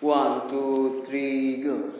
One, two, three, go.